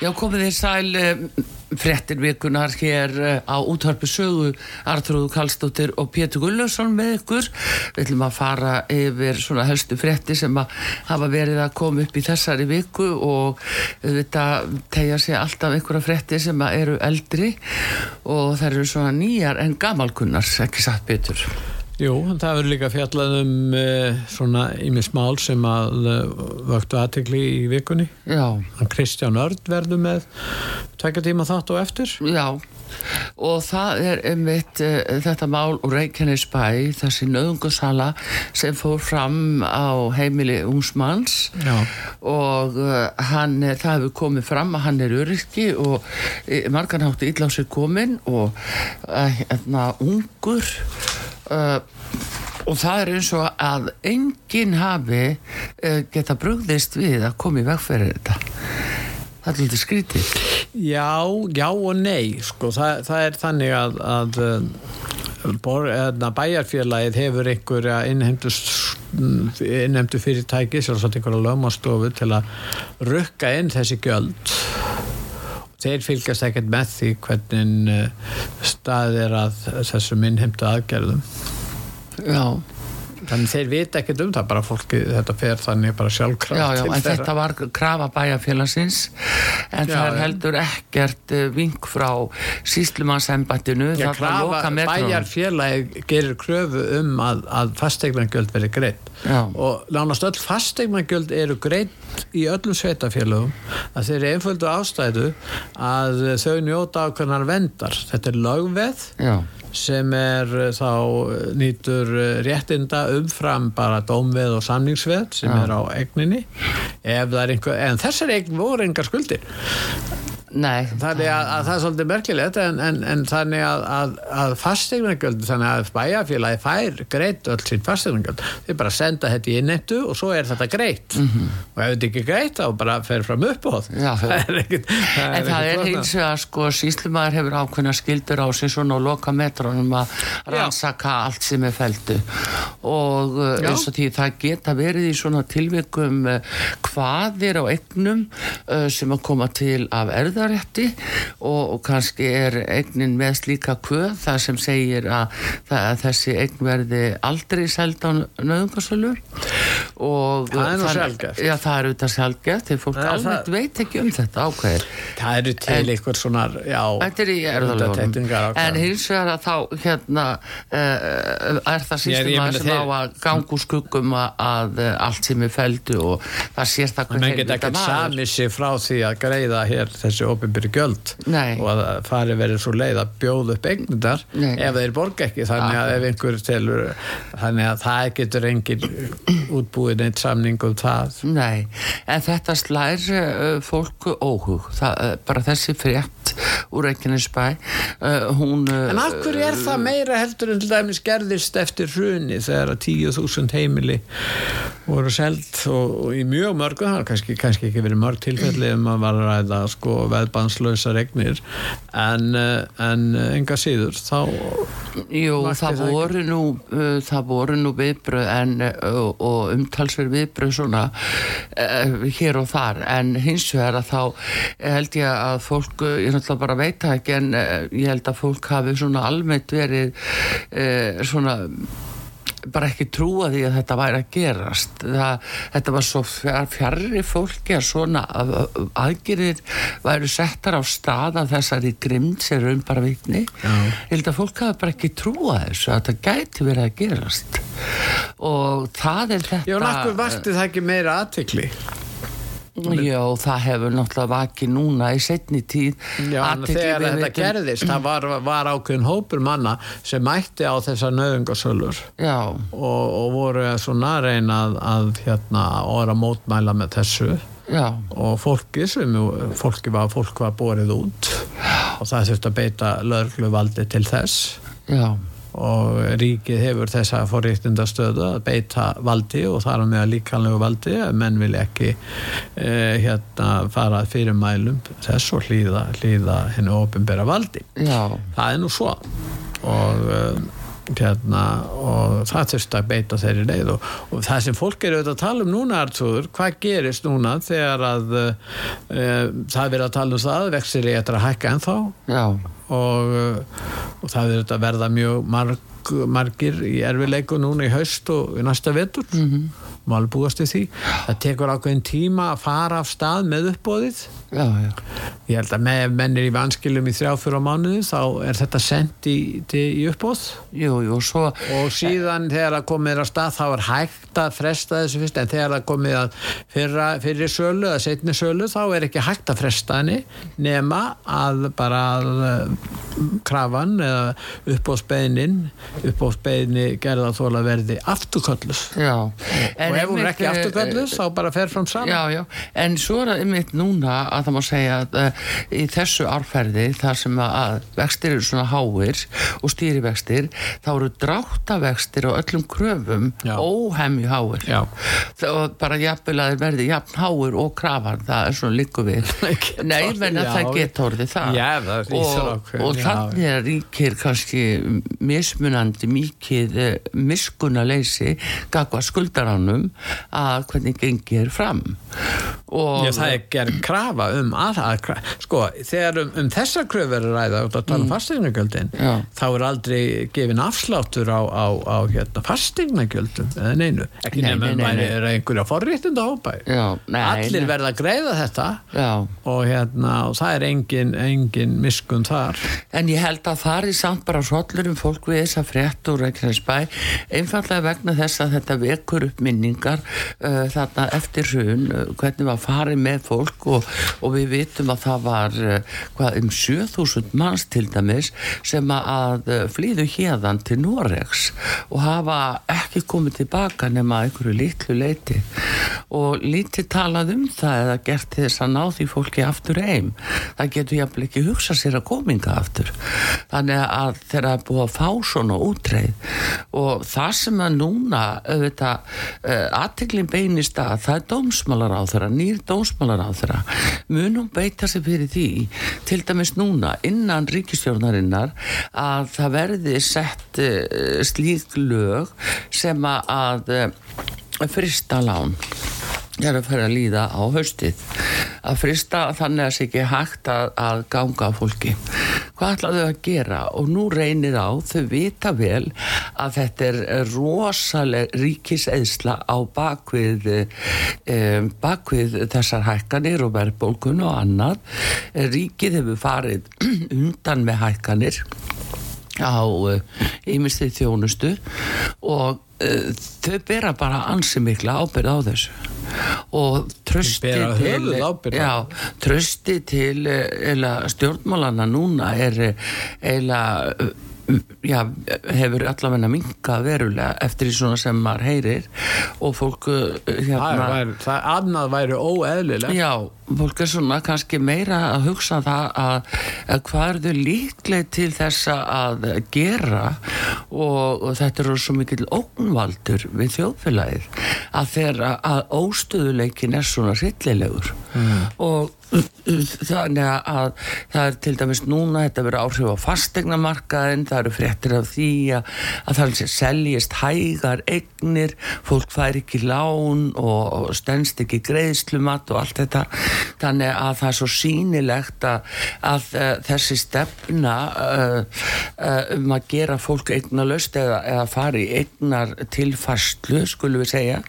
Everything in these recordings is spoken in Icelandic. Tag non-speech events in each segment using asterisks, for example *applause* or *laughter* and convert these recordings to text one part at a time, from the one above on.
Já, komið þið sæl eh, frettir virkunar hér eh, á útvarpi sögu Artrúðu Kallstóttir og Pétur Gullarsson með ykkur. Við ætlum að fara yfir svona helstu frettir sem að hafa verið að koma upp í þessari viku og þetta tegja sig alltaf einhverja frettir sem eru eldri og það eru svona nýjar en gamalkunnars, ekki satt Pétur. Jú, það verður líka fjallað um uh, svona ímis mál sem að uh, vöktu aðtegli í vikunni. Já. Hann Kristján Örd verður með tvekja tíma þátt og eftir. Já, og það er einmitt uh, þetta mál úr Reykjanesbæ, þessi nöðungusala sem fór fram á heimili Ungsmanns Já. og hann, það hefur komið fram að hann er öryrki og á sig komin og hérna, ungur uh, og það er eins og að enginn hafi uh, geta brugðist við að koma í vegferði þetta. Það er lítið skrítið. Já, já og nei, sko, það, það er þannig að, að uh, bor, eðna, bæjarfélagið hefur einhverja innheimtu fyrirtæki, sjálfsagt einhverja lögmástofu til að rukka inn þessi gjöld. Þeir fylgjast ekkert með því hvernig uh, staðið er að þessum innheimtu aðgerðum þannig þeir vita ekkert um það bara fólki, þetta fer þannig bara sjálfkraft Já, já, en þeirra. þetta var krafa bæjarfélagsins en Já, það er heldur ekkert uh, vink frá síslumannsembættinu þarna krafa, loka metrunum. bæjarfélagi gerir kröfu um að, að fastegnargjöld verið greitt og nánast öll fastegnargjöld eru greitt í öllum sveitafélagum að þeir eru einföldu ástæðu að þau njóta ákveðnar vendar þetta er lögveð Já, sem er uh, þá uh, nýtur uh, réttinda umfram bara dómveð og samningsveð sem Já. er á egninni er einhver, en þessar egn voru engar skuldir nei. Þannig að, að það er svolítið merkilegt en, en, en þannig að, að, að fastegnargjöld, þannig að bæjarfélagi fær greitt öll sín fastegnargjöld þeir bara senda þetta í innettu og svo er þetta greitt. Og ef þetta ekki greitt þá bara fer fram. Já. *laughs* það En það er ekkit hins vegar sko síslumæður hefur ákveðna skildur á sig svona og loka metrónum að rannsaka allt sem er feldu og uh, Já. eins og því það geta verið í svona tilvikum uh, hvaðir á egnum uh, sem að koma til af erðarétti og, og kannski er egnin með slíka kvöð það sem segir að, að þessi egn verði aldrei seld á nöðungarsölu og Það er nú sjaldgæft. Já, það er auðvitað sjálfgeft þegar fólk almennt það- veit ekki um þetta ákveðir það eru til En- einhver svona já, Þetta er. En hins vegar að þá hérna uh, er það sístum að sem á að ganga úr skuggum að, uh, allt sem er feldu og það sér það menn hver geta heilvita ekkert maður. samið sig frá því að greiða hér þessi opinbyrju gjöld Nei. og að fari verið svo leið að bjóða upp eignundar ef þeir borga ekki. Þannig að ef einhver telur þannig að það getur engin útbúið neitt samning um það. Nei, en þetta slær uh, fólku óhug. Það, uh, bara þessi frétt úr Reykjanesbæ. Uh, hún uh, En af hverju er það meira heldur en til dæmis gerðist eftir hruni þegar að 10.000 heimili voru seld og, og í mjög mörgu, það har kannski, kannski ekki verið mörg tilfelli um að var að ræða sko veðbanslösa regnir en, eh, en eh, enga síður þá Jú, það voru, nú, það voru nú viðbröð en, uh, og umtalsverð viðbröð svona hér og þar. En hins vegar að þá held ég að fólk, náttúrulega bara veit það ekki en uh, ég held að fólk hafi svona almennt verið uh, svona bara ekki trúa því að þetta væri að gerast. Það, þetta var svo fjarrri fólki að svona að- að- aðgerðir væru settar á stað af þessari grimd sem raun bara vitni. Ég held að fólk hafi bara ekki trúa þessu að þetta gæti verið að gerast. Og það er þetta Já, en akkur vakti það ekki meira aðtikli Já, það hefur náttúrulega vakið núna í setni tíð Já, en þegar þetta vitum- gerðist það var, var ákveðin hópur manna sem mætti á þessar nöðungasölur Já, og, og voru svona að reyna að, hérna, orða mótmæla með þessu. Já, og fólki sem fólki var, fólk var borið út. Og það þurft að beita löglu valdi til þess. Já, og ríkið hefur þessa forréttinda stöðu að beita valdi og þar á með að líkanlegu valdi að menn vil ekki eh, hérna fara fyrir mælum þess og hlýða, hlýða henni ofinbera valdi. Já, það er nú svo. Og uh, hérna og það þurft að beita þeirri leið. Og, og það sem fólk er auðvitað að tala um núna Artur, hvað gerist núna þegar að uh, það er verið að tala um það vextir er eftir að hækka ennþá. Já, og, uh, og það er að verða mjög marg, margir í erfileiku núna í haust og í næsta vetur. Mm -hmm. alveg búast við því. Það tekur ákveðin tíma að fara af stað með uppbóðið já, já, ég held að með menn er í vanskilum í þrjá fyrir mánuði þá er þetta sendt í, í uppbóð jú, jú, svo og síðan þegar það komið að stað þá er hægt að fresta þessu fyrst en þegar það komið að fyrra, fyrri sölu eða setni sölu þá er ekki hægt að fresta henni nema að bara að uh, krafan eða uppbóðsbeinin uppbóðsbeini gerða þóla verði afturkölluð. Já, og ef hún er ekki eh, afturkölluð þá bara fer fram saman en svo er það einmitt núna að það má segja að uh, í þessu árferði þar sem að, að vextir eru svona háir og stýrivextir þá eru dráttavextir á öllum kröfum óhemju háir. Já. og bara jafnvel að þeir verði jafn háir og krafan, það er svona líku við. *laughs* Nei, menn að það geta orðið það. Já, það og, og þannig er ríkir kannski mismunandi mikið eh, miskunaleysi gagva skuldaránum að hvernig gengir fram. og Já, það er gerð krafa um að, að sko, þegar um, um þessar kröfur er að ræða út að tala um fastegnagjöldin Já. þá er aldrei gefin afsláttur á, á, á hérna, fastegnagjöldum eða neinu, ekki Nei, nefnum að nei. er einhverja Já, nei, allir nei. verða að greiða þetta og, hérna, og það er engin, engin miskun þar en ég held að það er samt bara svolur um fólk við þessa frétt úr Reykjanesbæ einfallega vegna þess að þetta vekur upp minningar uh, þarna eftir hrun uh, hvernig var farið með fólk og, og við vitum að það var uh, hvað, um 7000 manns til dæmis sem að uh, flýðu hérðan til Noregs og hafa ekki komið tilbaka nema einhverju litlu leiti og lítið talað um það eða gert þess að ná því fólki aftur heim. Það getur jafnvel ekki hugsa sér að kominga aftur. Þannig að þeirra er búið að fá svona útreið. Og það sem að núna auðvitað uh, aðteklin beinist að það er dómsmálar á þeirra nýr dómsmálar á þeirra munum beita sig fyrir því til dæmis núna innan ríkistjórnarinnar að það verði sett uh, slík lög sem að uh, frista lán er að fyrir að líða á haustið. Að frista þannig að það sé ekki hægt að, að ganga á fólki hvað ætlaðu að gera? Og nú reynir á þau vita vel að þetta er rosaleg ríkiseðsla á bakvið um, bakvið þessar hækkanir og verðbólkun og annað. Ríkið hefur farið *clears throat* undan með hækkanir á ímestið uh, þjónustu og uh, þau bera bara ansi mikla ábyrð á þessu. Og trösti til já, trösti til eila stjórnmálana núna er eila já, hefur allavegna minka verulega eftir því svona sem maður heyrir og fólk það, hérna væri, það annað væri óeðlilegt Já, fólk er svona kannski meira að hugsa það að, að hvað er þau líkleg til þess að gera og, og þetta eru svo mikil ógnvaldur við þjóðfélagið að þeirra að óstöðuleikin er svona rillilegur mm. og þannig að það er til dæmis núna þetta verið áhrif á fastegnamarkaðin það eru fréttir af því að, að það seljist hægar eignir, fólk fær ekki lán og, og stendst ekki greiðslumat og allt þetta. Þannig að það er svo sínilegt að, að þessi stefna uh, uh, um að gera fólk eignalöst eða, eða fari eignar tilfærslu skulum við segja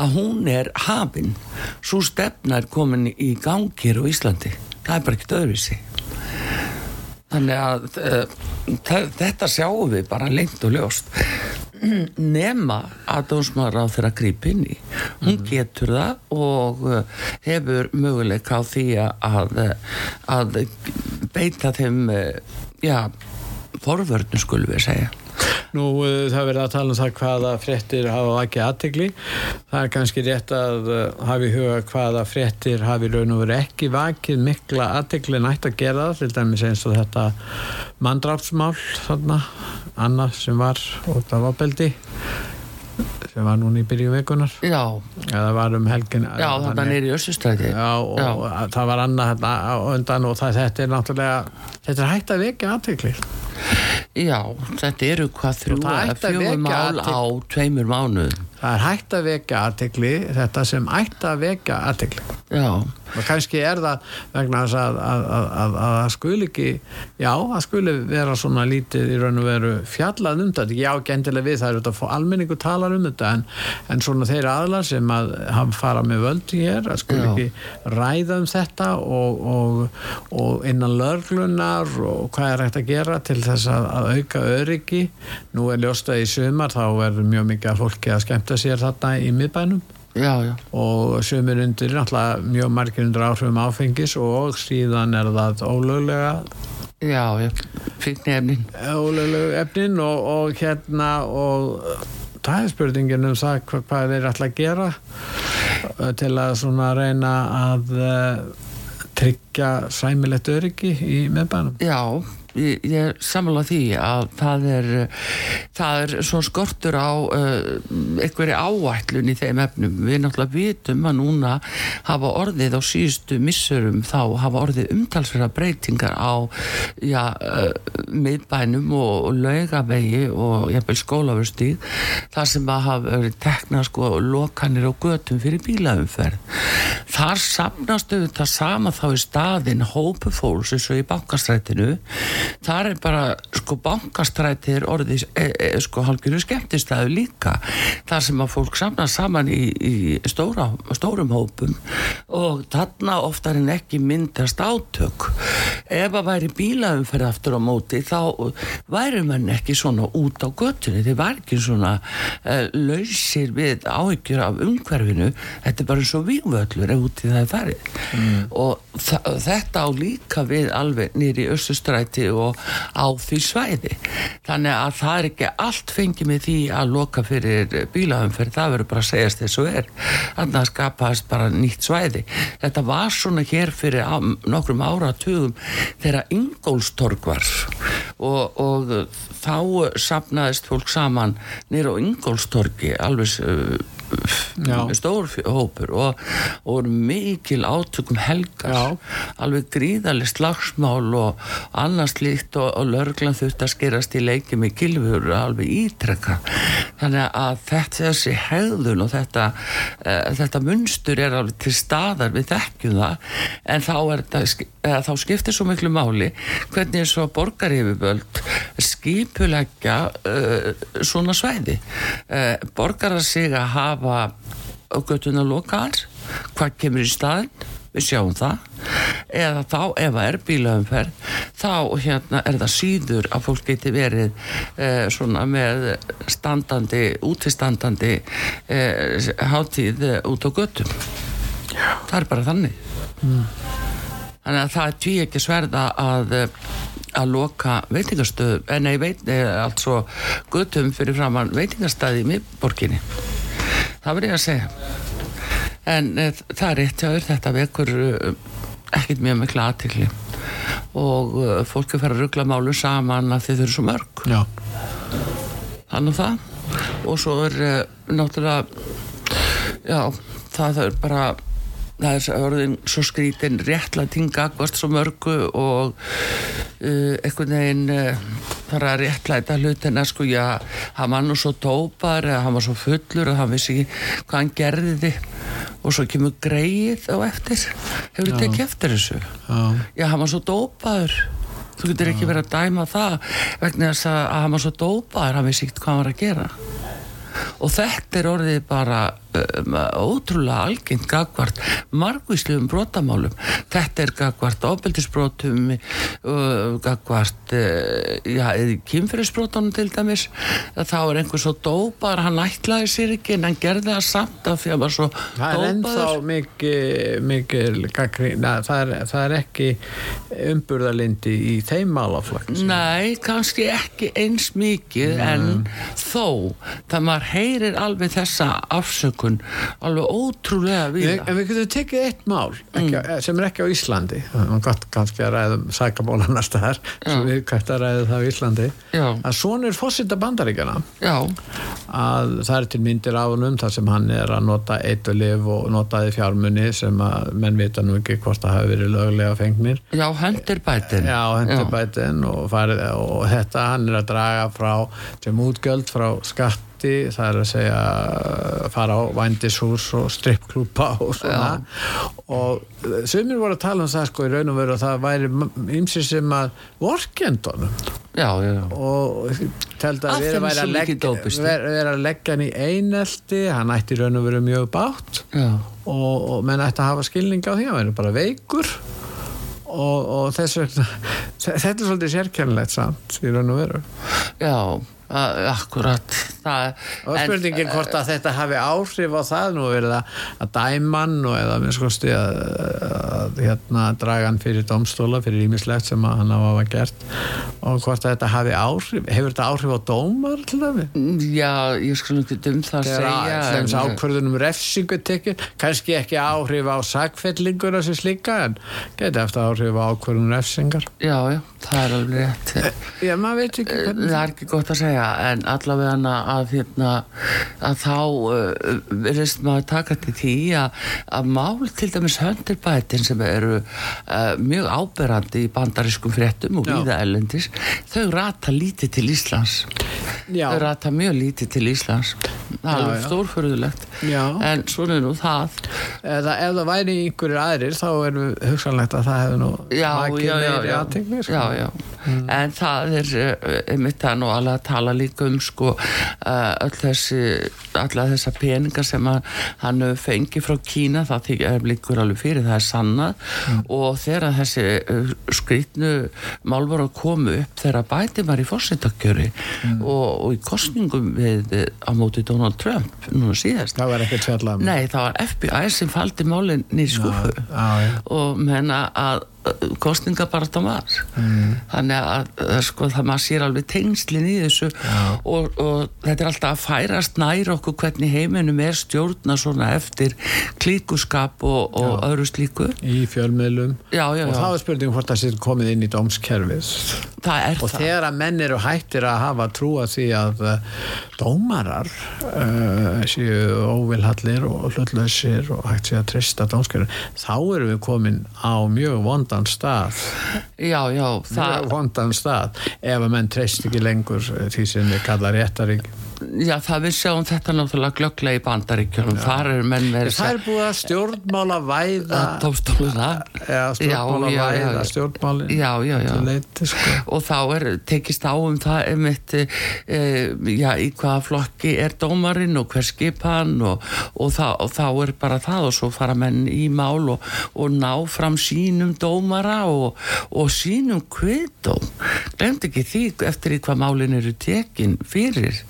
að hún er hafin. Svo stefna er komin í gangi á Íslandi. Það er bara ekkert öðruvísi. Þannig að uh, þetta sjáum við bara lengt og ljóst. *clears throat* Nema að dómsmaður á þeirra gríp inn í. Hún getur það og uh, hefur möguleika á því að, að beita þeim já, forvörnum skulum við segja Nú uh, það verður að tala um það hvaða fréttir hafa ekki aðtegli. Það er kannski rétt að hafa í huga hvaða fréttir hafi raun og verið ekki vakið mikla aðtegli nætt að gera það, til dæmis eins og þetta mandrápsmál þarna, annað sem var út af ábeldi sem var núna í byrju vekunar Já, eða var um helgin já þetta er í Össustræti Já, og Já. það var annað undan og það, þetta er náttúrulega þetta er hægt að vekja aðtegli Já, þetta eru hvað þrjú eða vekja mál á tveimur mánuð það er hægt að vekja aðtegli þetta sem ætti að vekja aðtegli Já, og kannski er það vegna þess að að, að, að, að það skuli ekki já, það skuli vera svona lítið í raun og veru fjallað um þetta. Já, gendilega við, það er að fá almenningu talar um þetta en, en svona þeir aðlar sem að hafa fara með völdi hér að skuli ekki ræða um þetta og, og, og innan lörglunar og hvað er hægt að gera til þess að, að auka öryggi. Nú er ljóst að í sumar þá verður mjög mikið að fólki að skemmta sér þarna í miðbænum. Já, já. Og sömur undir náttúrulega mjög margir undir áhrifum áfengis og síðan er það ólöglega. Já, já, fíknefnin ólöglegu efnin. Og, og hérna og það er spurningin um það hvað, hvað þeir ætla að gera uh, til að svona reyna að uh, tryggja sæmilegt öryggi í meðbænum Já, ég, ég sammála því að það er það er svona skortur á uh, einhverju áætlun í þeim efnum. Við náttúrulega vitum að núna hafa orðið á síðustu missurum þá hafa orðið umtalsverða breytingar á já, uh, miðbænum og, og laugavegi og jafnvel skólafustíð þar sem að hafa verið tekna sko lokanir og götum fyrir bílaumferð. Þar sapnast auðvitað sama þá í staðin hópu fólks eins og í bankastrætinu þar er bara sko bankastræti er orðið e, e, sko halgjöru skemmtistæðu líka. Þar sem að fólk sapnast saman í, í stóra, stórum hópum og þarna oftar en ekki myndast átök. Ef að væri bílaumferð aftur á móti þá væri mann ekki svona út á göttunni þeir var ekki svona uh, lausir við áhyggjur af umhverfinu. Þetta er bara eins og vígvöllur ef úti það er farið. Mm. og þetta á líka við alveg nýri össustræti og á því svæði þannig að það er ekki allt fengið með því að loka fyrir bílaumferð það verður bara að segjast þess og er þannig að skapast bara nýtt svæði þetta var svona hér fyrir nokkrum áratugum þegar Ingólstorg var og, og þá sapnaðist fólk saman nýra á Ingólstorgi alveg uh. Stór hópur og, og mikil átökum helgar. Já. alveg gríðarlega slagsmál og annars líkt og, og lörglan þurft að skerast í leiki með kilfur alveg ítrekka þannig að þetta þessi hegðun og þetta, uh, þetta munstur er alveg til staðar við þekkjum það. En þá, er þetta, eða, þá skiptir svo miklu máli hvernig er svo borgaryfirböld skipuleggja uh, svona svæði. Uh, borgarar sig að hafa á göttuna lokal hvað kemur í staðin við sjáum það. Eða þá ef það er bílaumferð þá hérna er það síður að fólk geti verið eh, svona með standandi, útistandandi eh, hátíð eh, út á göttum það er bara þannig þannig að það er tví ekki sverða að eh, að loka veitingastöðu en nei, veit, eh, altså göttum fyrir framann veitingastæði í miðborginni. Það verður ég að segja. En e, það er rétt hjá þér þetta vekur ekkert mjög mikla aðtikli og e, fólk er fara að ruggla málu saman að þið eru svo mörg. Já, þannig það. Og svo er e, náttúrulega já, það er bara það er orðin svo skrítin réttlæting gagvast svo mörgu og uh, einhvern veginn uh, þarf að réttlæta hlutina sko, já, hann var nú svo tópar eða hann var svo fullur og hann vissi ekki hvað hann gerði og svo kemur greið á eftir. Hefur þið tekið eftir þessu? Já, já, hann var svo dópaður þú getur ekki verið að dæma það vegna þess að að hann var svo dópaður hann vissi ekkert hvað hann var að gera og þetta er orðið bara um, ótrúlega algengt gagvart margvíslegum brotamálum. Þetta er gagvart ofbeldisbrotum uh, gagvart uh, já, eða kynferðisbrotunum til dæmis. Þá er einhver svo dópar hann ætlaði sér ekki en hann gerði það samt af því að var svo Það er ennþá dópaður. mikið, mikið gaggrín, það, er, það er ekki umburðalindi í þeim málaflokk. Nei, kannski ekki eins mikið en þó það maður heyrir alveg þessa afsökun alveg ótrúlega Við, en við getum tekið eitt mál ekki, sem er ekki á Íslandi. Og gott kannski að ræða um sækamóla næsta þar sem við kvæmt að ræða það á Íslandi. Já. að sonur fórsita bandaríkjana að það er til myndir af honum þar sem hann er að nota eitt og og notaði fjármunni sem að menn vita nú ekki hvort það hafi verið löglega fengnir. Já, hendur bætin Já, hendurbætin og, farið, og þetta hann er að draga frá sem útgjöld frá skatti það er að segja fara á vændishús og strippklúpa og svona. Og sumir voru að tala um það sko í raun og veru að það væri ymsir sem að vorkendunum Já, já, já. Og teldi Af að vera að vera að leggja hann í einelti hann ætti raun og veru mjög bátt Já, og, og menn ætti að hafa skilning á því hann verður bara veikur. Og, og þess vegna *laughs* þetta er svolítið sérkennilegt samt í raun og veru. Já akkurat. Það, og spurningin hvort að þetta hafi áhrif á það nú verið að, að dæman og eða minnst kosti að, að hérna, draga hann fyrir domstóla fyrir ímislegt sem hann hafa gert. Og hvort að þetta hafi áhrif hefur þetta áhrif á dómar til dæmi Já, ég skal ekki um það að segja þegar en- ákvörðunum refsingu tekið kannski ekki áhrif á sagfellinguna sem slíka en geti eftir áhrif á ákvörðunum refsingar. Já, já, það er alveg rétt. Já, maður veit ekki hvernig Það er ekki gott að segja en allavega að, hérna, að þá uh, verðist maður taka til því að, að mál til dæmis höndirbætin sem eru uh, mjög áberandi í bandarískum fréttum og Já. víða ellendis þau rata lítið til Íslands Já. þau rata mjög lítið til Íslands það er Já, já. stórförðulegt Já. en svona er nú það eða ef það væri einhverjir aðrir þá er hugsanlegt að það hefði nú já, já, já, meiri já. athygli, sko. já, já. en það er uh, einmitt það nú alveg að tala líka um sko öll þessi alla þessa peninga sem að hann fengið frá Kína það þykir líkur alveg fyrir það er sannað. Og þegar þessi uh, skrýtnu mál voru að koma upp þegar bæti var í fórsetakjöri og, og í kostningum við á móti Donald Trump núna síðast. Það var ekkert fjallað um. Nei, það var FBI sem faldi málinn nýr skúfu já, já. og menna að kostningabarta var. Mm. þannig að að, sko, það maður sér alveg tengslinn í þessu og, og þetta er alltaf að færast nær okkur hvernig heiminum er stjórna svona eftir klíkuskap og, og öðru slíku. Í fjölmiðlum. Já, já, og já, þá er spurningum hvort það sé komið inn í dómskerfið það er og það. þegar að menn eru hættir að hafa trúa því að uh, dómarar uh, séu óvilhallir og hlutlausir og hægt sé að trista dómskerfið þá erum við komin á mjög vondan stað. Já, já, mjög vondan stað ef að menn treyst ekki lengur því sem við kalla réttarík já, það við sjáum þetta náttúrulega glögglega í bandaríkjunum. Þar er menn verið það er búið að stjórnmála væða tómstóluna stjórnmála Já, væða leiti sko. Og þá er tekist á um það einmitt, e, já, í hvaða flokki er dómarinn og hver skipa hann og, og, það, og þá er bara það og svo fara menn í mál og, og ná fram sínum dómara og, og sínum kviðdóm. Glemt ekki því eftir í hvað málin eru tekin fyrir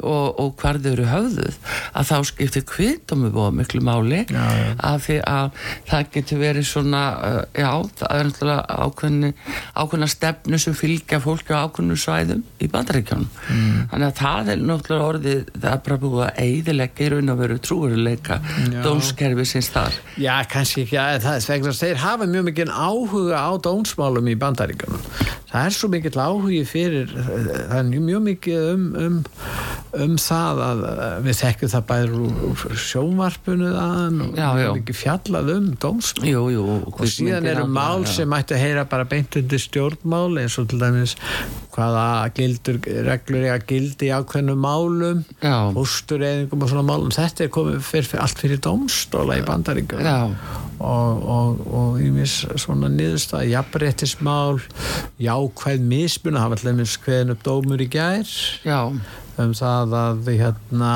og, og hvar þau eru höfðuð að þá skiptir kviðdómi búið miklu máli Já, já. að því að það getur verið svona uh, já, það er náttúrulega ákveðni, ákveðna stefnu sem fylgja fólki á ákveðnu svæðum í bandaríkjónum mm. þannig að það er náttúrulega orðið það er bara búið að eidilegja í raun og veru trúveruleika Já. dómskerfi sinns þar Já, kannski ekki að það að þeir hafa mjög mikið áhuga á dónsmálum í bandaríkanum. Það er svo mikill áhugi fyrir, það er mjög mikið um, um, um það að við þekkjum það bæður úr, sjónvarpunu þann og Já, já. mikið fjallað um dónsmál. jú, jú, Og síðan eru mál sem mættu að heyra bara beint undir stjórnmál eins og til dæmis hvaða gildur, reglur ég að gildi í ákveðnum málum, Já. fóstureyðingum og svona málum. Þetta er komið fyrir, fyrir, allt fyrir dómstóla í bandaríkanum já, og, og ímis svona niðurstað, jafnréttismál jákvæð mismun, það var allir mis hveðin upp dómur í gær já, um það að, hérna,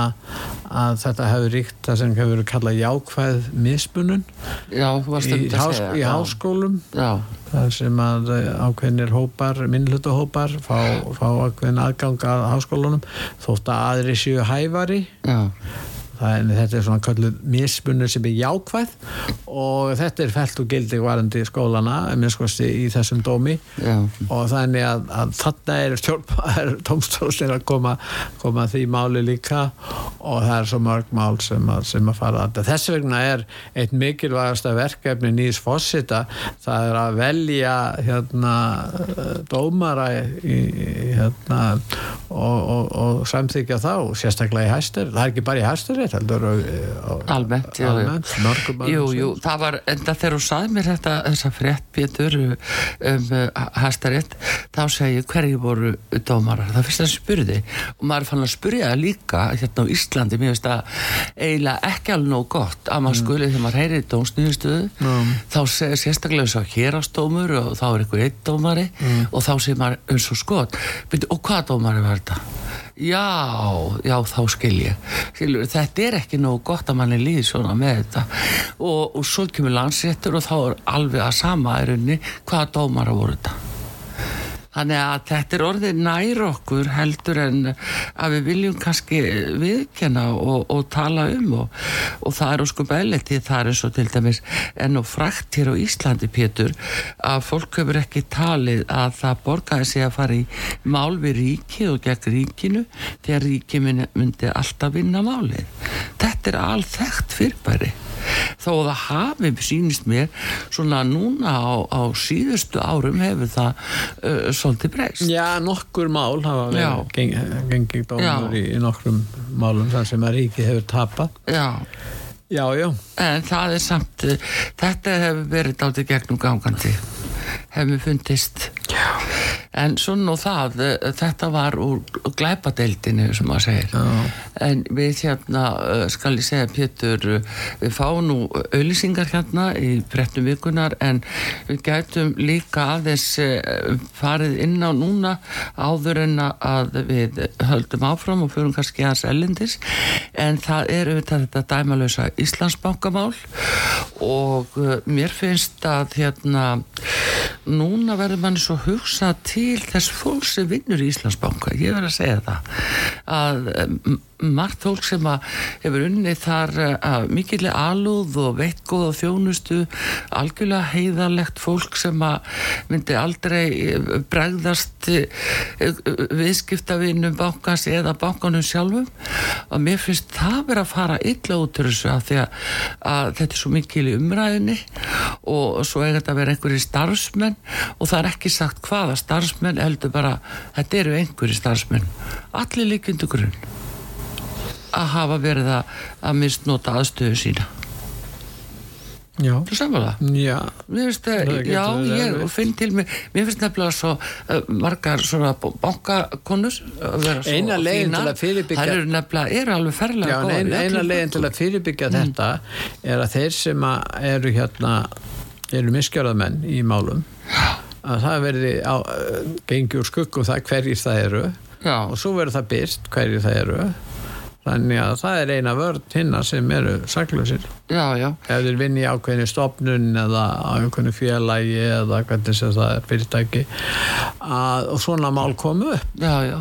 að þetta hefur ríkt það sem hefur verið kallað jákvæð mismunun Já, í, um hás, í háskólum. Já, þar sem að eh, ákveðnir hópar, minnlutahópar fá, fá ákveðin aðgang að háskólunum þótt að aðri séu hæfari. Já, er, þetta er svona kalluð mismunur sem er jákvæð og þetta er fælt og gildi varandi skólana minnskosti í þessum dómi. Já, og þannig að, að þarna er stjórnbæðar tómstólsir *laughs* að koma, koma því máli líka og það er svo mörg mál sem að, sem að fara að þess vegna er eitt mikilvægasta verkefni nýs fósita það er að velja hérna dómara í, hérna og, og, og samþykja þá sérstaklega í hæstur, það er ekki bara í hæstur heldur á- á- almennt, já, almennt Jú, öðrum jú, það var, enda þegar þú saði mér þetta, þessa frétt Pétur um uh, hæstarétt, þá segi hverju voru dómarar, það fyrst að spurði og maður fann að spurja líka hérna á Íslandi, mér finnst það eiginlega ekki alveg nóg gott að maður skuli þegar maður heyri dómsnýðustöðu Mm. þá segir sérstaklega eins og hérastómur og þá er einhver einn dómari og þá segir maður eins og skot. Og hvað dómari var þetta? Já, já, þá skil ég. Skilur, þetta er ekki nógu gott að manni líði svona með þetta. Og, og svo kemur landsréttur og þá er alveg að sama er unni hvaða dómara voru þetta Þannig að þetta er orðið nær okkur heldur en að við viljum kannski viðkenna og, og tala um og, og það er óskum beðleiti, það er eins og til dæmis enn og frækt hér á Íslandi Pétur að fólk hefur ekki talið að það borgaði sig að fara í mál við ríkið og gegn ríkinu þegar ríkið myndi- alltaf vinna málið. Þetta er alþekkt fyrirbæri þó að það hafi sýnist mér svona núna á, á síðustu árum hefur það uh, svolítið breyst Já, nokkur mál hafa verið geng, gengið dómur Já. í, í nokkrum málum þar sem að ríkið hefur tapað. Já, Já, já. en það er samt uh, þetta hefur verið dálítið gegnum gangandi hefur fundist Já. en svona og það uh, þetta var úr glæpadeildinu sem maður segir Já. en við hérna uh, skal ég segja Pétur uh, við fáum nú auðlýsingar hérna í brettum vikunar en við gætum líka aðeins farið inn á núna áður en að við höldum áfram og fyrir kannski aðeins ellendis en það er auðvitað þetta dæmalösa Íslandsbankamál og mér finnst að hérna núna verður manni svo hugsa til þess fólk sem vinnur í Íslandsbanka. Ég verður að segja það að margt fólk sem hefur unnið þar uh, að mikilvæg alúð og veitt góða þjónustu algjörlega heiðarlegt fólk sem myndi aldrei eh, bregðast uh, viðskiptavinnum bankans eða bankanum sjálfum. Og mér finnst það verið að fara illa út úr þessu að að, þetta er svo mikil í umræðinni og svo er þetta að vera einhverjir starfsmenn. Og það er ekki sagt hvaða starfsmenn heldur bara, þetta eru einhverjir starfsmenn. Allir líkindu grunn að hafa verið að, að misnota aðstöðu sína Já. þú samfala? Já. Mér finnst það, Það já, ég erfitt. finn til mig, mér finnst nefnilega svo uh, margar svona bankakonur að vera svo Eina leiðin fínar. til að fyrirbyggja- Þær eru nefnilega, eru alveg ferlega í eina öllum leiðin til að fyrirbyggja þetta er að þeir sem að eru hérna eru miskjörðamenn í málum að það verði á, uh, gengi úr skuggum það hverjir það eru Já, og svo verður það byrst hverjir það eru þannig að það er eina vörn hinna sem eru já, ef þeir vinni ákveðinu stopnun eða ákveðinu félagi eða hvernig sem það er fyrirtæki að, og svona mál komu upp. Já, já.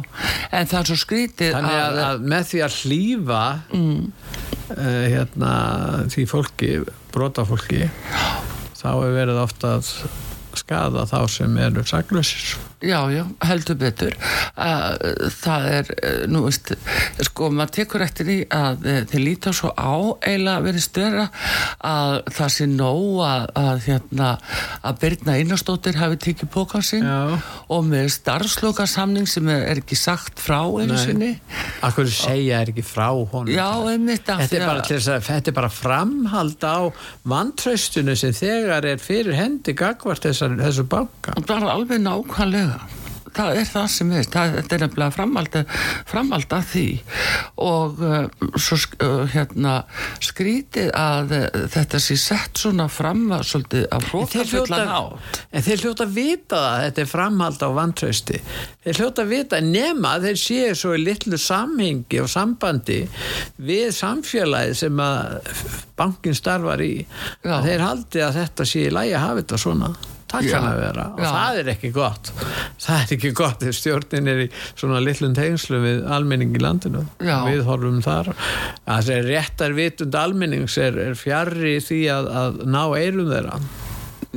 En það er svo skrítið þannig að, að með því að hlýfa mm. hérna, því fólki brotafólki þá er verið ofta að skada þá sem eru saklausir. Já, já, heldur betur. Að það er, eh, nú veist sko, maður tekur eftir því að eh, þeir líta svo á eiginlega verið störa að það sé nóg að, að hérna, að Birna Einarstóttir hafi tekið pókan sinn Já. og með starfslokasamning sem er ekki sagt frá einu sinni. Akkur segja er ekki frá honum? Já, einmitt Þetta er, bara að- þess að, þetta er bara framhald á vantraustinu sem þegar er fyrir hendi gagvart þessar, þessu banka? Bara alveg nákvæmlega. Það er það sem er það, þetta er nefnilega framald framald að því. Og uh, svo uh, hérna skrítið að uh, þetta sé sett svona fram að svolítið að hrókafullan átt en þeir hljóta að vita það þetta er framhald á vantrausti. Þeir hljóta að vita nema að þeir séu svo í litlu samhengi og sambandi við samfélagi sem að bankin starfar í þeir haldi að þetta sé í lægi að hafa þetta svona það kann að vera. Og Já. það er ekki gott. Það er ekki gott þegar stjórnin er í svona litlum tengslu við almenning í landinu. Já. við horfum þar. Að það er réttar vitund almennings er, er fjarrri því að, að ná eirum þeirra.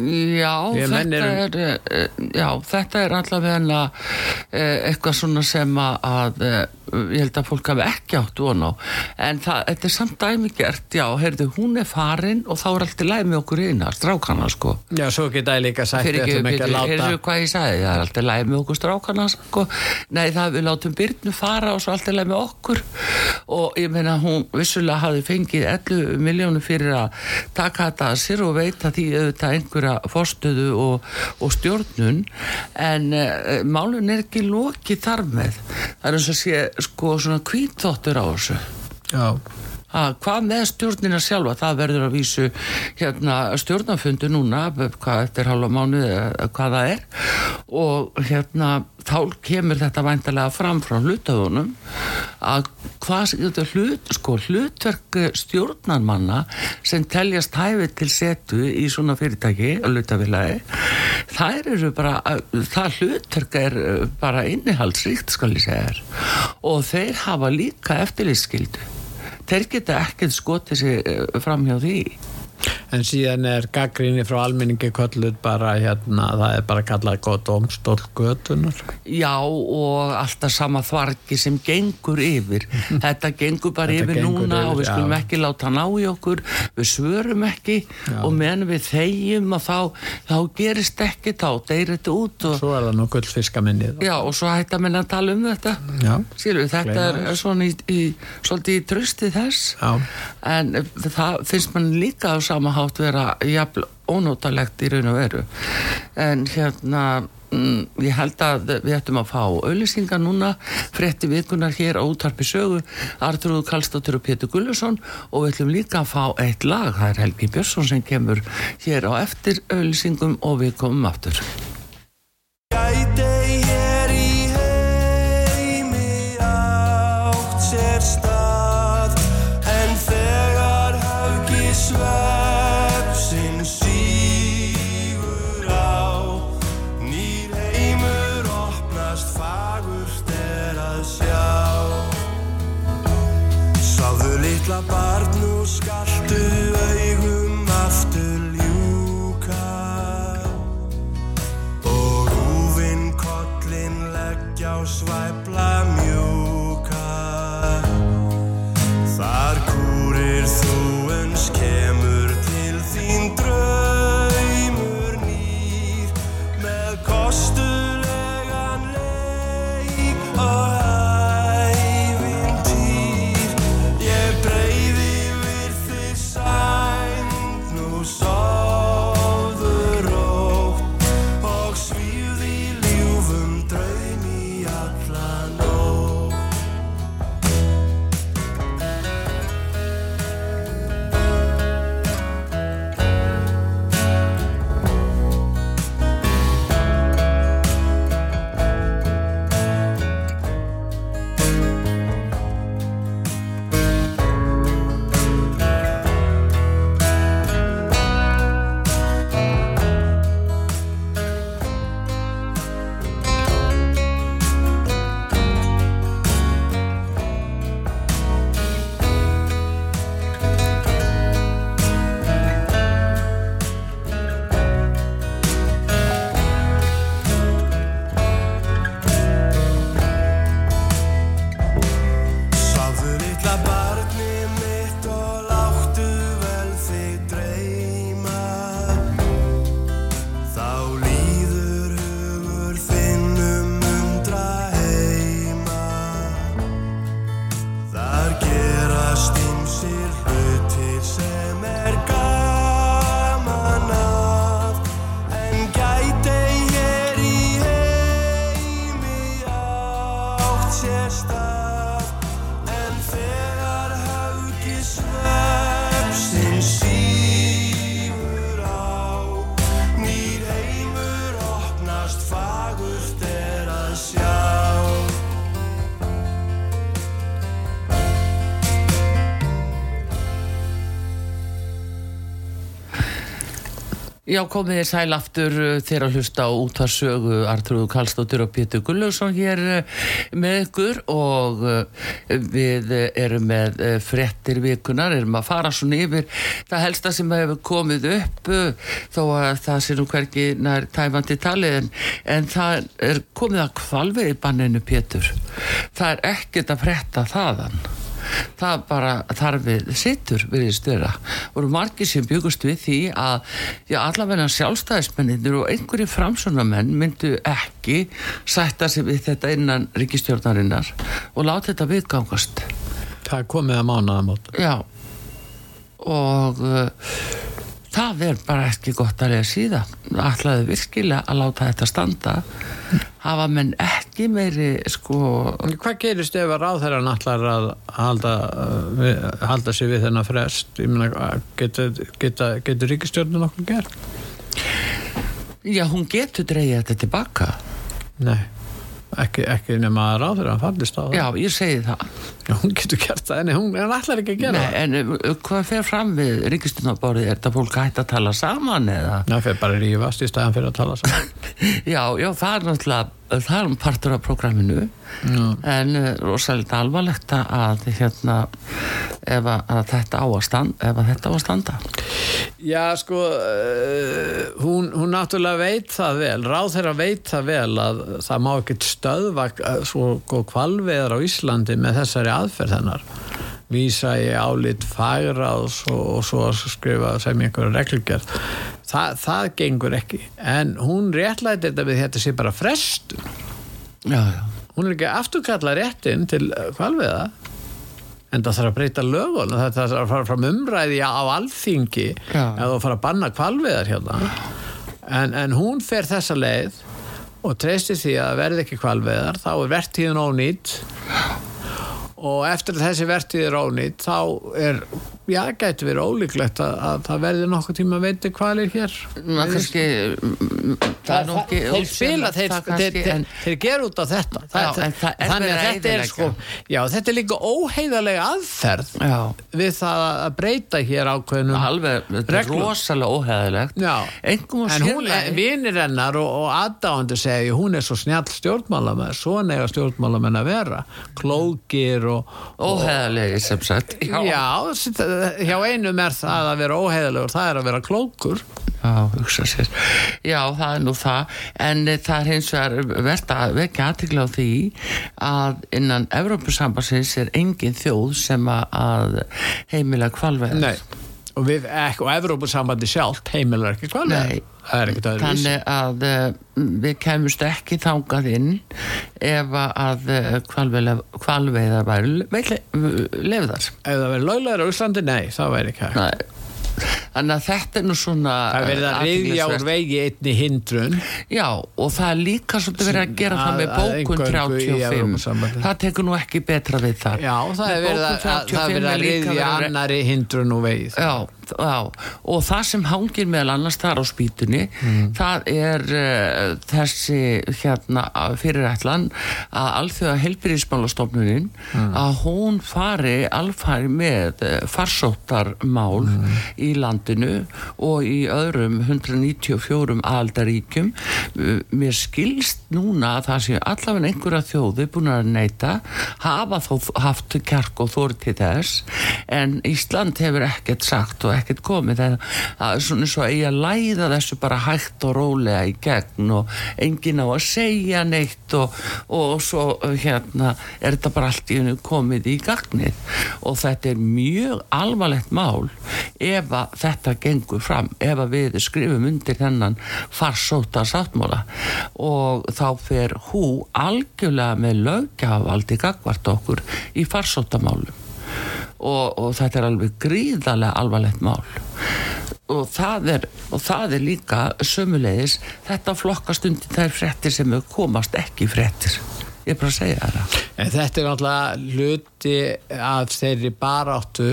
Já, þetta er, eh, já, þetta er allavega eh, eitthvað svona sem að eh, ég held að fólk hafi ekki átt von á. En það, þetta er samt dæmigert já, heyrðu, hún er farin og þá er allt í læg með okkur eina, strákana sko. Já, svo geta ég líka sagt Fyrir ekki, ekki láta... heyrðu hvað ég sagði, það er allt í læg með okkur strákana sko, nei það við látum byrnu fara og svo allt í læg með okkur. Og ég meina hún vissulega hafi fengið 11 miljónu fyrir að taka þetta að sér og veita því auðvitað einhverja fórstöðu og, og stjórnun. En uh, málun er ekki lokið þar með. Það er eins og sé sko svona kvítþóttur á þessu. Já að hvað með stjórnina sjálfa? Það verður að vísu hérna stjórnafundu núna hvað eftir halva mánu hvað það er. Og hérna þá kemur þetta væntalega fram frá hlutaðunum að hvað hlut, sko, hlutverk stjórnarmanna sem teljast hæfið til setu í svona fyrirtæki að hlutafélagi þær eru bara, það hlutverk er bara innihaldsríkt skal ég segja og þeir hafa líka eftirlýsskildu þeir geta ekkert skotið sér eh, fram hjá því en síðan er gaggrinni frá almenningi kölluð bara hérna, það er bara kallað gott omstól götunar Já og alltaf sama þvarki sem gengur yfir. *laughs* Þetta gengur bara þetta yfir gengur núna yfir, og við skulum já. ekki láta ná í okkur. Við svörum ekki já. og meðan við þegjum og þá, þá gerist ekki þá, deyrir þetta út og Svo er það nú gullfiskaminnið. Já og svo hættar minna að tala um þetta. Sýru, þetta er svona í, í, svolítið í trösti þess. Já. en það finnst mann líka á sama hátt vera jafn ónótalegt í raun og veru. En hérna mm, ég held að við ættum að fá auðlýsingar núna, fretti vikunar hér á útarpi sögu, Arturúð Kallstóttur og Pétur Gullusson og við ætlum líka að fá eitt lag, það er Helgi Björnsson sem kemur hér á eftir auðlýsingum og við komum aftur litla barn og skaltu augum aftur ljúka. Og húfinn kollin leggja á svæpla Já, komið þér sæl aftur uh, þegar að hlusta á útvarsögu Artrúðu Kallstóttur og Pétur Gullarsson hér uh, með ykkur og uh, við erum með frettir vikunar, erum að fara svona yfir það helsta sem hefur komið upp þó að það sé nú hverki nær tæmandi talið en, en það er komið að kvalvið í banninu Pétur. Það er ekkert að fretta þaðan það bara þarf við sittur störa og eru margir sem byggust við því að já, allavega sjálfstæðismenninir og einhverju framsönamenn myndu ekki sætta sig við þetta innan ríkistjórnarinnar og láta þetta viðgangast. Það komið að mánaðamót. já. Og uh, það er bara ekki gott að lega síða ætlaði virkilega að láta þetta standa hafa menn ekki meiri sko Hvað gerist ef að ráðherran allar að halda, uh, halda sig við þennan frest? Ég meina, getur, getur, ríkistjórnin okkur gert? já, hún getur dreigja þetta tilbaka Nei, ekki, ekki nema að ráðherran fallist á það. já, ég segi það Já, hún getur gert það, en hún en allar ekki að gera Nei, en uh, hvað fer fram við ríkistunarborðið? Er þetta fólk hægt að tala saman eða? það. Það fyrir bara að rífast í staðan fyrir að tala saman. *laughs* Já, já, það er náttúrulega, það er um partur af prógraminu Já. en uh, rosalega alvarlegt að hérna ef að, að þetta á að standa ef að þetta á að standa Já, sko, uh, hún, hún náttúrulega veit það vel, ráðherra veit það vel að það má ekkert stöðva uh, svo kvalveðar á Íslandi með þessari aðferð hennar. Vísa í álit fagráðs og, og svo skrifa sem einhverja reglugjörð. Þa, það gengur ekki. En hún réttlæti þetta við þetta sé bara frestun. Já, já, Hún er ekki afturkalla réttin til kvalveða. En það þarf að breyta lögun þetta þarf að fara fram umræði á alþingi eða að fara að banna kvalveðar hérna. En, en hún fer þessa leið og treystir því að verði ekki kvalveðar, þá er vertíðin ónýtt og eftir þessi vertíð er ónýtt þá er, já, gæti verið ólíklegt að, að það verði nokkuð tíma að veiti kvalir hér. Ná, kannski mm, það er nú ekki þeir spila, þeir, það þeir, þeir, en- þeir gera út á þetta. Já, en það er þannig að þetta er sko já, þetta er líka óheiðarlega aðferð Já, við það að breyta hér ákveðnum alveg, þetta er rosalega og en hún, sérlega vinir hennar og, og aðdáandi segja, hún er svo snjall stjórnmálamenn, svona eiga stjórnmálamenn að vera, klókir óheðilegi sem sagt. Já, hjá einum er það að vera óheiðarlegur, það er að vera klókur. Já, hugsa sér. Já, það er nú það, en eh, það er hins vegar verðt að vekja aðtikla á því að innan Evrópusambassins er engin þjóð sem að- heimila kvalveð. Nei, og við ekki, og Evrópusambandi sjálft heimilar ekki hvað Nei. það er ekkert öðruvísi Þannig að uh, við kemumst ekki þangað inn ef að uh, kvalveiðar væri lefðar. ef það verður löglegar á Íslandi, nei, það væri ekki Nei. Þannig að þetta er nú svona það er verið að reyðja úr athyglisvert. vegi einni hindrun Já, og það er líka svolítið verið að gera það með bókun eingöngu í 35 Evrópusambandið. það tekur nú ekki betra við þar já, það er verið að, að, það 35 verið að að- annari hindrun úr vegi Já, já, og það sem hangir meðal annars þar á spýtunni Mm. það er uh, þessi hérna fyrirætlan að alþjóða helbyrðismálastofnunin Mm. að hún fari alfæri með uh, farsóttarmál Mm. í landinu og í öðrum 194 aldaríkjum uh, mér skilst núna að það sé allavega einhverja þjóði búin að neyta hafa þó haft kjark og þóri til þess en Ísland hefur ekkert sagt og ekkert komið. Það er svona svo eigi að læða þessu bara hægt og rólega í gegn og enginn á að segja neitt og, og svo hérna er þetta bara allt í hennu komið í gagnið. Og þetta er mjög alvarlegt mál ef að þetta gengur fram, ef að við skrifum undir þennan farsóta sáttmála og þá fer hú algjörlega með löggjafaldi gagvart okkur í farsótamálum og, og þetta er alveg gríðarlega alvarlegt mál. Og það er, og það er líka sömulegis, þetta flokkast undir þær fréttir sem komast ekki fréttir. Ég er bara að segja það. En þetta er náttúrulega hluti af þeirri baráttu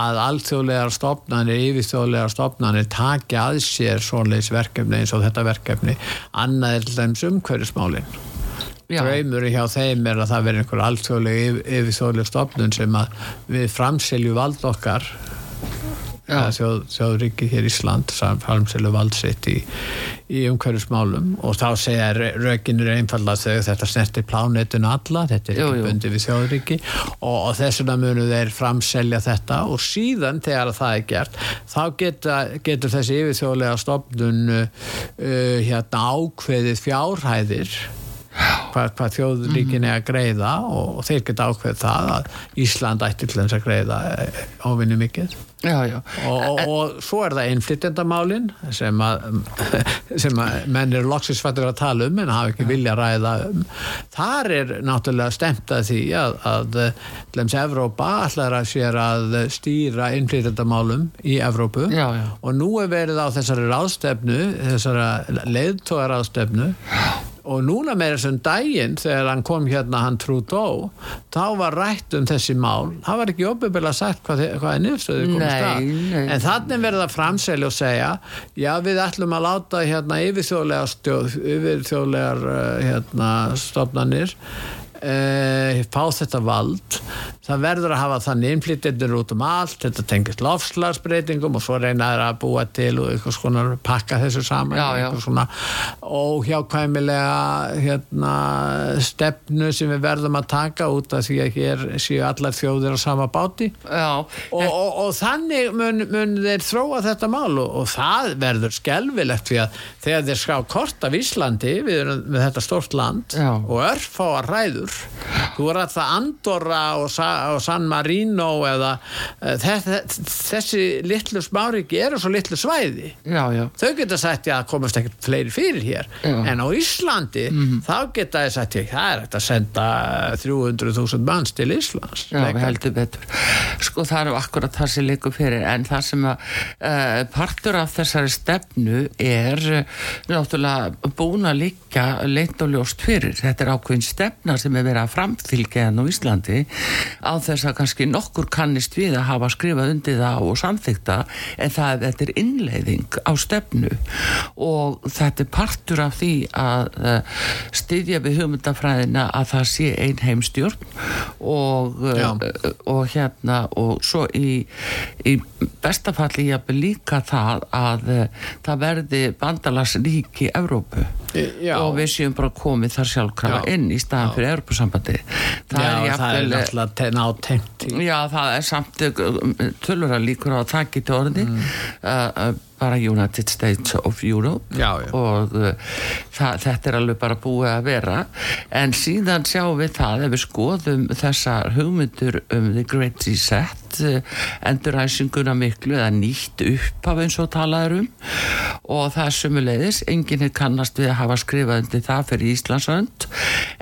að alþjóðlegar stofnanir, yfirþjóðlegar stofnanir taki að sér svoleiðis verkefni eins og þetta verkefni. Annað er til dæmis umhverfismálin. Draumurinn hjá þeim er að það veri einhver alþjóðleg yfir, yfirþjóðleg stofnun sem að við framselju vald okkar Já. þjóð, þjóðriki hér í Ísland framselju vald sitt í, í umhverfismálum. Og þá segja rökinir einfallega þegar þetta snertir plánetinu alla, þetta er ekki bundi við þjóðriki og, og þess vegna munu þeir framselja þetta. Og síðan þegar það er gert þá geta, getur þessi yfirþjóðlega stofnun uh, hérna ákveðið fjárhæðir hvað, hvað þjóðríkin er að greiða og þeir geta ákveð það að Ísland ætti til þess að greiða ávinni mikið já, já, og, og, og svo er það innflytjandamálin sem að, *laughs* sem að menn eru loksisfættur að tala um en hafa ekki vilja að ræða um. Þar er náttúrulega stemt að því að, að lems Evrópa allar að sér að stýra innflytjandamálum í Evrópu. Já, og nú er verið á þessari ráðstefnu þessara leiðtóðaráðstefnu og núna meira sem daginn þegar hann kom hérna hann Trudeau þá var rætt um þessi mál. Það var ekki óbyrgilega sagt hvað, hvað er niðurstöðu komist að en þannig verða framselja og segja já við ætlum að láta hérna yfirþjóðlega stjórn, yfirþjóðlegar uh, hérna stofnanir Uh, fá þetta vald það verður að hafa þannig innflytjendur út um allt, þetta tengist lofslagsbreytingum og svo reyna þeir að búa til og eitthvað svona pakka þessu saman Já, já. eitthvað svona óhjákvæmilega hérna, stefnu sem við verðum að taka út af því að hér séu allar þjóðir á sama báti og, og, og þannig mun, mun þeir þróa þetta mál og, og það verður skelvilegt því að þegar þeir ská kort af Íslandi við erum með þetta stórt land Já. og örfáar ræður þú er að það Andorra og, Sa og San Marino eða uh, þessi, þessi litlu smáriki eru svo litlu svæði já, já. þau geta sagt já, komast ekkert fleiri fyrir hér Já. en á Íslandi þá geta þau sagt já, það er hægt að senda 300.000 manns til Íslands Já, við heldur betur. Sko það eru akkurat það sem leikur fyrir en það sem að uh, partur af þessari stefnu er uh, náttúrulega búin að líka leint og ljóst fyrir. Þetta er ákveðin stefna sem er verið að framfylgja enn á Íslandi á þess að kannski nokkur kannist við að hafa skrifað undir það og samþykta en það þetta er innleiðing á stefnu og þetta er partur af því að uh, styðja við hugmyndafræðina að það sé ein heimstjórn og, Já. og hérna og svo í, í bestafalli jafnvel líka það að uh, það verði bandalagsríki Evrópu Já. og við séum bara komið þar sjálfkrafa Já. inn í staðan fyrir Europasambandi Já, það er te- nátengt í Já, það er samt tölvara líkur á að það geti orði Mm. uh, bara United States of Europe Já, já. og uh, það, þetta er alveg bara búið að vera en síðan sjáum við það ef við skoðum þessar hugmyndur um The Great Reset uh, enduræsinguna miklu eða nýtt upp af eins og talaður um. Og það er sumuleiðis enginn er kannast við að hafa skrifað undir það fyrir Íslandsönd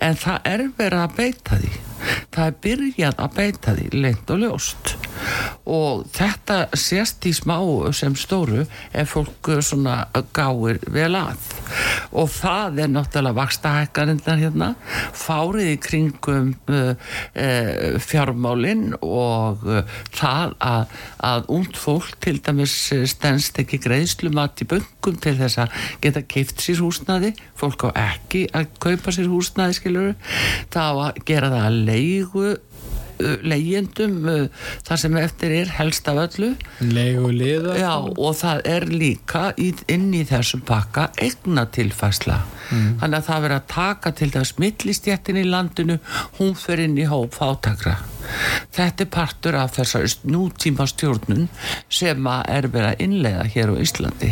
en það er verið að beita því. Það er byrjað að beita því leint og ljóst. Og þetta sést í smá sem stóru ef fólk uh, svona gáir vel að. Og það er náttúrulega vakstahækkarindar hérna fárið í kringum uh, uh, fjármálin og uh, það að, að und fólk til dæmis uh, stendst ekki greiðslumat í böngum til þess að geta keift sér húsnaði fólk á ekki að kaupa sér húsnaði skilur þá að gera það að leigu leyendum þar sem eftir er helst af öllu. Já, og það er líka inn í þessum pakka eigna tilfæsla þannig að það verður að taka til þess millistjættin í landinu hún fer inn í hóp fátakra þetta er partur af þessar nútíma stjórnun sem að er verið að innleiða hér á Íslandi.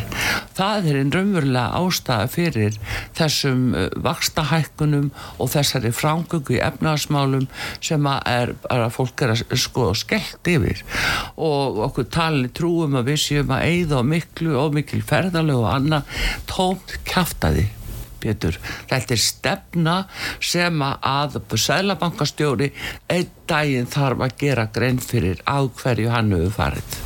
Það er einn raunverulega ástæða fyrir þessum uh, vakstahækkunum og þessari frangöngu í efnaðasmálum sem að er að fólk er að sko skellt yfir. Og okkur tali trúum að við séum að eigða miklu og mikil ferðalög og annað tómt kjaftaði Pétur, þetta er stefna sem að sælabankastjóri einn daginn þarf að gera grein fyrir á hverju hann hefur farið.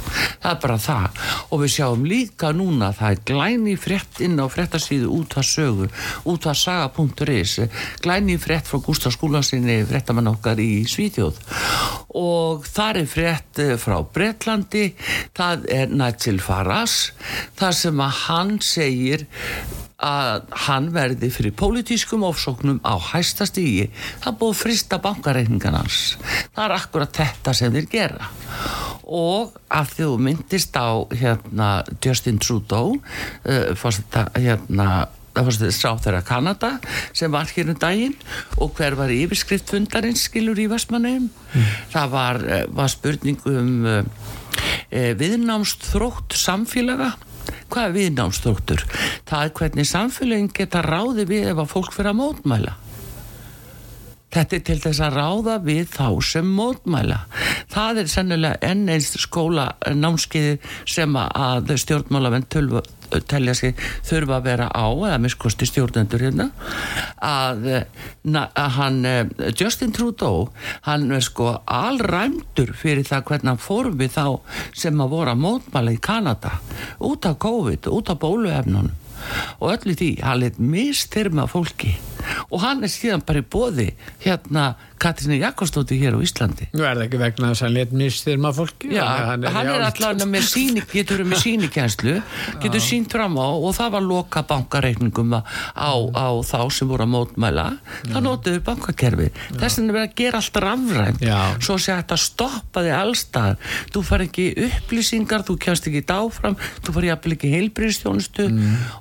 Það er bara það. Og við sjáum líka núna það er glæni frétt inn á fréttasíðu út að sögu, út að saga.is glæni frétt frá Gustaf Skúlansinni fréttamann okkar í Svíþjóð. Og þar er frétt eh, frá Bretlandi. Það er Nigel Farage þar sem að hann segir að hann verði fyrir pólitískum ofsóknum á hæsta stígi það búið frista bankareikningan hans. Það er akkurat þetta sem þeir gera. Og að þú myndist á hérna Justin Trudeau uh, fórst, hérna það fórst þið sá þeirra Kanada sem var hér um daginn og hver var yfirskrift fundarins skilur í Vestmannheim það var, eh, var spurning um uh, viðnámst þrótt samfélaga hvað er viðnámsþróttur? Það er hvernig samfélagin geta ráði við ef að fólk fyrir að mótmæla. Þetta er til þess að ráða við þá sem mótmæla. Það er sennilega enn eins skóla námskeiði sem að stjórnmálamenn telja sig þurfa að vera á eða miskosti stjórnendur hérna að, na, að hann Justin Trudeau hann er sko allræmdur fyrir það hvernig hann fór við þá sem að voru að mótmæla í Kanada út af COVID, út af bóluefnunum og öllu því, hann leitt mistyrma fólki og hann er síðan bara í bóði hérna Katrínu Jakobsdóttir hér á Íslandi. Nú er það ekki vegna þess að hann lit mistyrma fólki Já, hann hann er, allavega með síni, getur með sínikjænslu, getur sínt fram á og það var loka bankareikningum á, á þá sem voru að mótmæla. Það notuðu bankakerfi þess vegna verið að gera allt rafrænt Já. svo sé hægt að stoppa þig allstað þú far ekki upplýsingar þú kemst ekki dáfram, þú far ekki heilbríðstjónustu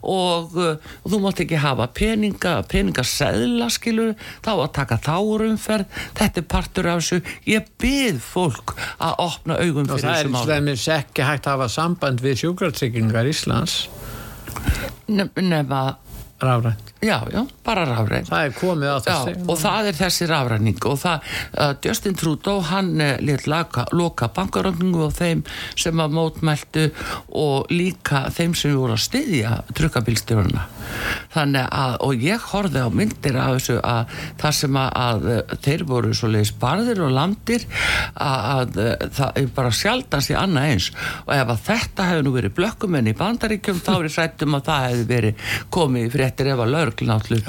og, uh, og þú mátt ekki hafa peninga peningaseðla skilur þá að taka þárumferð þetta er partur af þessu. Ég byrð fólk að opna augum og fyrir það er þessu í máli. slemmis ekki hægt að hafa samband við sjúkratryggingar Íslands. Nef- nema rafrænt Já, já, bara rafræn. Það er komið á Já, þessi og það er þessi rafræning og það, uh, Justin Trudeau hann uh, lit laka, loka bankaröfningu og þeim sem að mótmæltu og líka þeim sem voru að styðja trukkabilstjórna þannig að, og ég horfði á myndir af þessu að það sem að, að uh, þeir voru svo leiðis barðir og landir að, að uh, það er bara sjaldast í annað eins. Og ef að þetta hefði nú verið blökkumenn í bandaríkjum þá er sættum að það hefði verið komið í fréttir ef að lögreglun átt er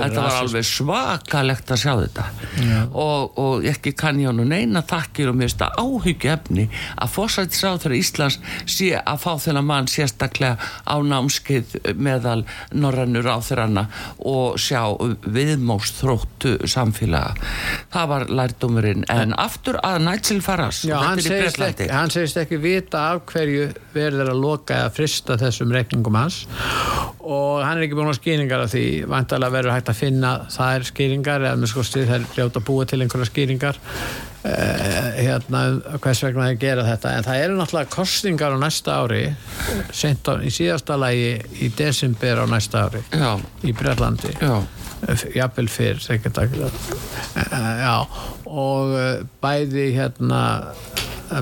þetta var alveg svakalegt að sjá þetta. Og, og ekki kann ég hann neina þakkir og mér finnst það áhyggju efni að fórsættisráður Íslands sé að fá þennan mann sérstaklega á námskeið meðal norrannur áþuranna og sjá viðmóst þróttu samfélaga. Það var lærdómurinn. En aftur að Nigel Farage Já, hann í segist, ekki, hann segist ekki vita af hverju verður að loka eða frista þessum reikningum hans. Og hann er ekki búin að skýringar af því vantalega verður hægt að finna þær skýringar eða með sko stið þær hljóta að búa til einhverja skýringar eh, hérna hvers vegna þeir gera þetta. En það eru náttúrulega kostningar á næsta ári á, í síðasta lagi í desember á næsta ári Já, í Bretlandi. Já, jafnvel fyrr uh, já. Og uh, bæði hérna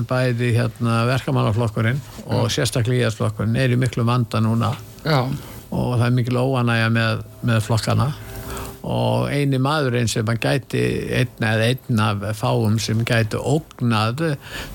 bæði hérna verkamannaflokkurinn og sérstaklega íðasflokkurinn er í miklu vanda núna. Já og það er mikil óanægja með, með flokkana og eini maðurinn sem að gæti einn eða einn af fáum sem gæti ógnað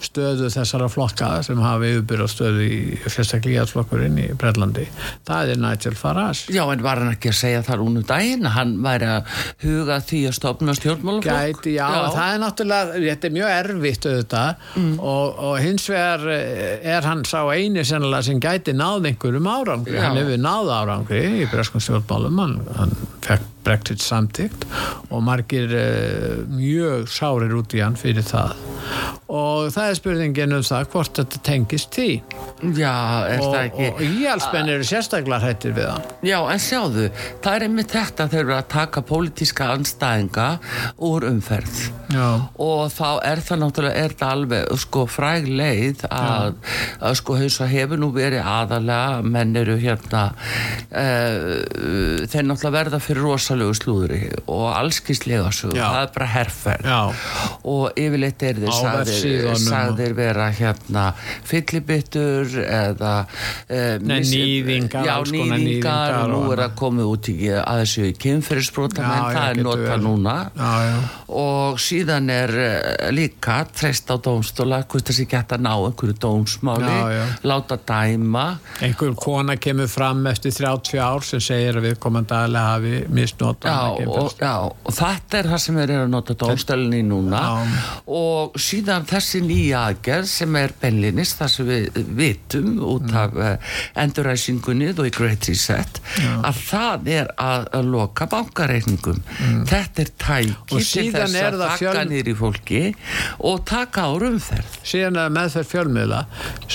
stöðu þessara flokka sem hafa yfirbyrð stöðu í sérstaklega íðasflokkurinn í Brellandi það er Nigel Farage Já, en var hann ekki að segja þar únum daginn að hann væri að huga því að stopna stjórnmálaflokk? Gæti, já, það er náttúrulega, þetta er mjög erfitt auðvitað og, og hins vegar eh, er hann sá eini sennilega sem gæti náð einhverjum árangri, Já. hann hefur náð árangri í breskum stjórnmálum, hann, hann fekk Brexit samtíkt og margir uh, mjög sárir út í hann fyrir það og það er spurningin um það hvort þetta tengist því. Já, er og, það ekki... og íhalsmenn eru sérstaklega hrættir við hann Já, en sjáðu, það er einmitt þetta þegar við að taka pólitíska anstæðinga úr umferð. Já. og þá er það náttúrulega, er það alveg sko fræg leið að, að sko og hefur nú verið aðalega menn eru hérna uh, þeir náttúrulega verða fyrir rosalegu slúðri og allskislega svo, það er bara herrferð Já. og yfirleitt er þið sagðir honum sagðir vera hérna fyllibittur eða uh, Nei, níðingar, já, alls konar nýðingar níðingar og nú er að komið út í að þessu kynferðisbrota Já, menn, já, það er notað verið. núna Já, já. og síðan er eh, líka treyst á dómstóla hvort þessi geta ná einhverju dómsmáli Já, já. láta dæma einhver kona kemur fram eftir 30 ár sem segir að við komandi aðlega hafi misnóta Já og, já, og þetta er það sem þeir eru að nota dómstælunni núna Já. og síðan þessi nýja aðgerð sem er benlinis það sem við vitum út Mm. af uh, enduræsingunni og í Great Reset að það er að, að loka bankareikningum. Þetta er tæki Mm. Og til þess er að þakka fjöl- nýri fólki og taka á rumferð síðan að meðferð fjölmiðla.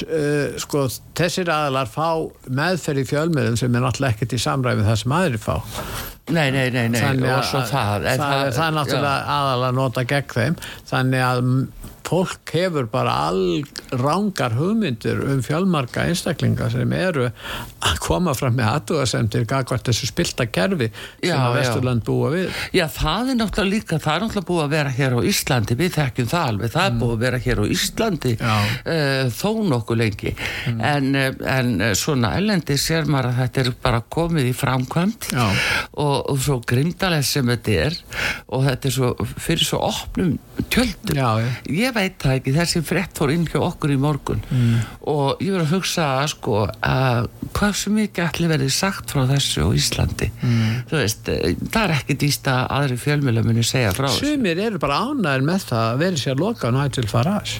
Uh, sko þessir aðalar fá meðferð í fjölmiðlum sem er náttúrulega ekkert í samræmi það sem aðrir fá. Nei, nei, nei, nei, þannig að það það, er, það er náttúrulega aðalega að nota gegn þeim. Þannig að fólk hefur bara all rángar hugmyndir um fjölmarka einstaklinga sem eru að koma fram með aðtúasemtir gagvart þessu spilta kerfi sem Já, að. Vesturland búa við Já, það er náttúrulega líka, það er náttúrulega búið að vera hér á Íslandi, við þekkjum það alveg, það er búið að vera hér á Íslandi uh, þó nokkuð lengi, en, uh, en uh, svona ellendi sér maður að þetta er bara komið í framkvæmt og, og svo grindalega sem þetta er og þetta er svo, fyrir svo opnum tjöldum. Já, já. Ég veit það ekki, þessi frétt fór inn hjá okkur í morgun Mm. og ég verið að hugsa sko að hvað sem mikið allir verið sagt frá þessu á Íslandi Mm. þú veist, eh, það er ekki dýst að aðri fjölmjöla muni segja frá þessu Sumir eru bara ánæður með það að vera sér loka á Nigel Farage.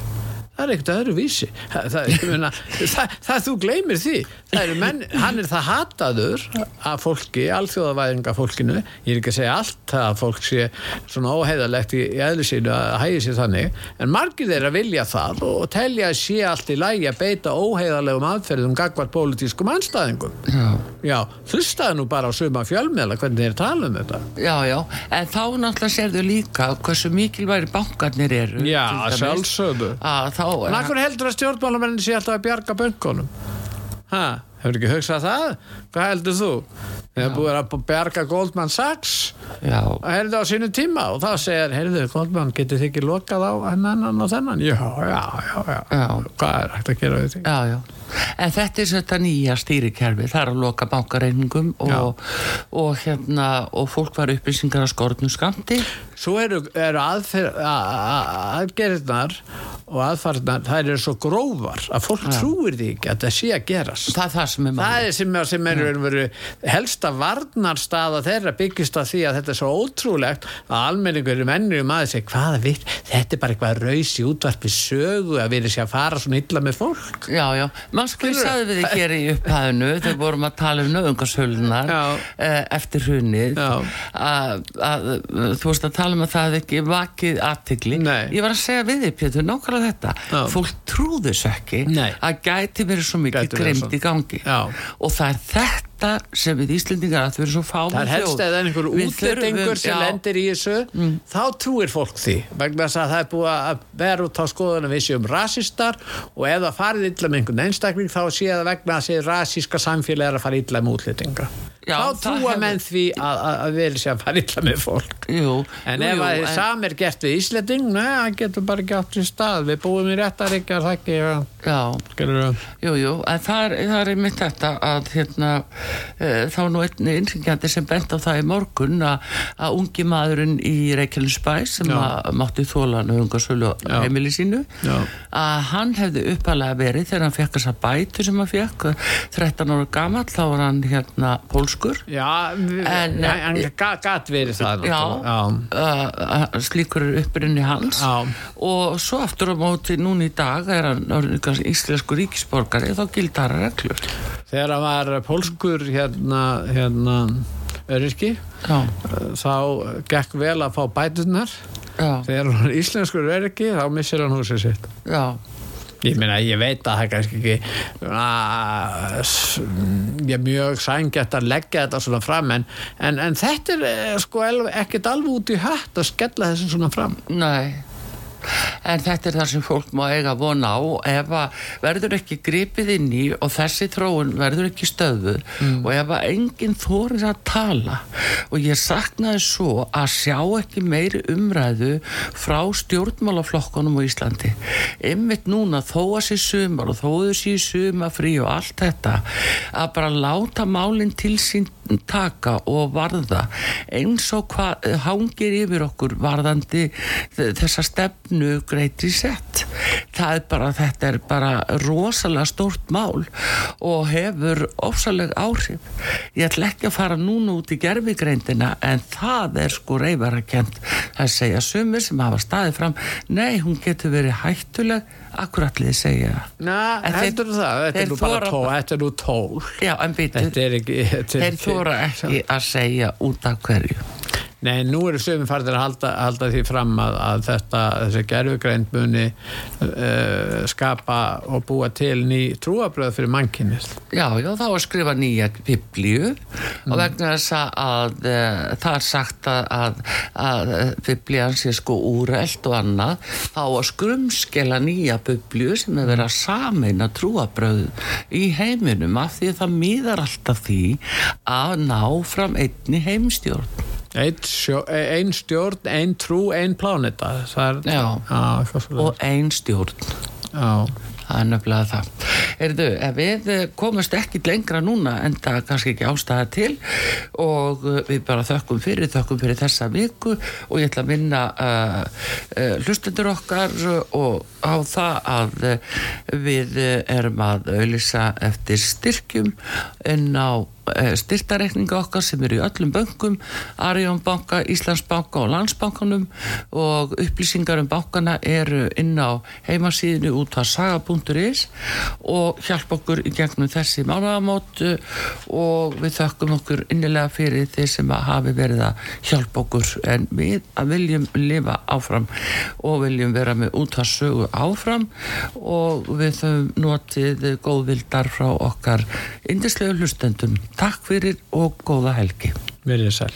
Það er ekkert öðru vísi. Það, það, ég meina, það, það þú gleymir því. Eru menn, hann er það hataður af fólki, alþjóðavæðinga fólkinu. Ég er ekki að segja allt að fólk sé svona óheiðalegt í, í eðlu sínu að hægi sér þannig. En margir þeirra vilja það og, og telja að sé allt í lægi að beita óheiðalegum aðferðum gagvart pólitískum anstæðingum. Já. Já, hlustaðu nú bara á suma fjölmiðla hvernig þeir tala um þetta. Já, já, en þá náttúrulega sérðu líka hversu mikilværi bankarnir eru Já, sjálfsögðu. En akkur heldur að stjórnmálamennin sé alltaf að bjarga bönkunum? Ha, hefur ekki hugsað það? Hvað heldur þú? Þegar búið að bjarga Goldman Sachs Já, að heyrðu á sínu tíma og þá segir, heyrðu, Goldman, getur þið ekki lokað á hennan og þennan? Já, já, já, já. Já. Hvað er hægt að gera við því? já, já en þetta er þetta nýja stýrikerfi. Það er að loka bankareiningum og, og hérna og fólk var upplýsingar að skortnum skamti Svo eru, eru aðgerðnar og aðfarnar, þær eru svo grófar að fólk trúir því ekki að það sé að gerast. það er það sem er Það málið. er sem, sem er veru, helsta varnarstaða þeirra byggist að því að þetta er svo ótrúlegt að almenningur er mennir um aðeins hvaða vitt, þetta er bara eitthvað raus í útvarpi sögu að við erum sér að fara svona illa með fólk. Já, já, maður Skilurðu? sagði við þið hér í upphæðinu þegar vorum að tala um nöðungarsölunar eh, eftir hrunið að, þú veist að tala um að það ekki vakið aðtigli Nei. ég var að segja við þið Pétur, nákvæmlega þetta Já. fólk trúðu þessu ekki Nei. að gæti verið svo mikið svo. í gangi Já. og það er þetta sem við Íslendingar að við erum svo fáum Það er helst eða einhver útlendingur sem lendir í þessu þá trúir fólk því vegna þess að það er búið að vera út á skoðunum við séum rasistar og ef það farið illa með einhvern einstakling þá sé það vegna að sé rasíska samfélag er að fara illa með útlendinga. Já, þá það trúa hefur- menn því að, að, að við sé að fara illa með fólk. Jú, En ef jú, að en- þið sam er gert við Íslanding, neða, það getur bara ekki átt í stað. Við búum í réttaríkja, það ekki, já, Já. Jú, jú, en það er, það er einmitt þetta að hérna, þá nú einn innringjandi sem bent á það í morgun að, ungi maðurinn í Reykjanesbæ sem Já. að mátti þóla nöðungarsölu Já. heimili sínu Já. að hann hefði uppalega verið þegar hann fekk þessa bætu sem hann fekk 13 ára gamall, þá var hann hérna pólskur Já, En- en hann gat verið það. Já, uh, uh, slíkur upprinni hans Já. og svo aftur á móti núna í dag er hann íslensku ríkisborgari þá gildar reglur Þegar hann var pólskur hérna, hérna, öryrki, Já, þá gekk vel að fá bæturnar. já, Þegar hann var íslenskur öryrki, þá missir hann húsið sitt. já. Ég meina, ég veit að það er kannski ekki svona, ég er mjög sængjætt að leggja þetta svona fram en, en, en þetta er eh, sko ekkert alveg út í hött að skella þessu svona fram. Nei en þetta er það sem fólk má eiga vona á. Ef að verður ekki gripið inn í og þessi þróun verður ekki stöðu og ef að enginn þorir að tala og ég saknaði svo að sjá ekki meiri umræðu frá stjórnmálaflokkunum á Íslandi. Einmitt núna þó að sé sumar og þó að þau sé sumar frí og allt þetta að bara láta málinn til sín taka og varða eins og hvað hangir yfir okkur varðandi þessa stefnu greitri sett. Það er bara, þetta er bara rosalega stórt mál og hefur ofsaleg áhrif. Ég ætla ekki að fara núna út í gerfigreindina en það er sko reyfarakent það segja sumir sem hafa staðið fram nei, hún getur verið hættuleg. Akkurat liðið segja. Na, En þeir- heldur það, þetta þeir er nú bara tól, þetta er nú tól. já, en býtu, Þetta er ekki... Þetta er, þeir þóra ekki að segja út af hverju Nei, nú eru sögum farðir að halda, halda því fram að, að þetta, þessi gerfugreind muni uh, skapa og búa til ný trúabröð fyrir mannkynnið. Já, já, þá að skrifa nýja biblíu og vegna þess að uh, það er sagt að, að, að biblían sé sko úrelt og annað, þá að skrumskela nýja biblíu sem er verið að sameina trúabröð í heiminum af því að það miðar alltaf því að ná fram einni heimstjórn. Ein, sjó, ein stjórn, ein trú, ein pláneta. Er... Já. Svo og ein stjórn. Já. Það er nefnilega það. Erðu, ef við eh, komumst ekki lengra núna en það er kannski ekki ástæða til og eh, við bara þökkum fyrir, þökkum fyrir þessa viku og ég ætla að minna uh, uh, hlustendur okkar og á það að við eh, erum að auðlýsa eftir styrkjum inn á styrtareikninga okkar sem eru í öllum bönkum Arjón banka, Íslandsbanka og Landsbankanum. Og upplýsingar um bankana eru inn á heimasíðinu út að saga.is og hjálpa okkur í gegnum þessi mánaðamót og við þökkum okkur innilega fyrir þeir sem hafi verið að hjálpa okkur. En við viljum lifa áfram og viljum vera með út að sögu áfram. Og við höfum notið góðvildar frá okkar indislegu hlustendum. Takk fyrir og góða helgi. Verið sæl.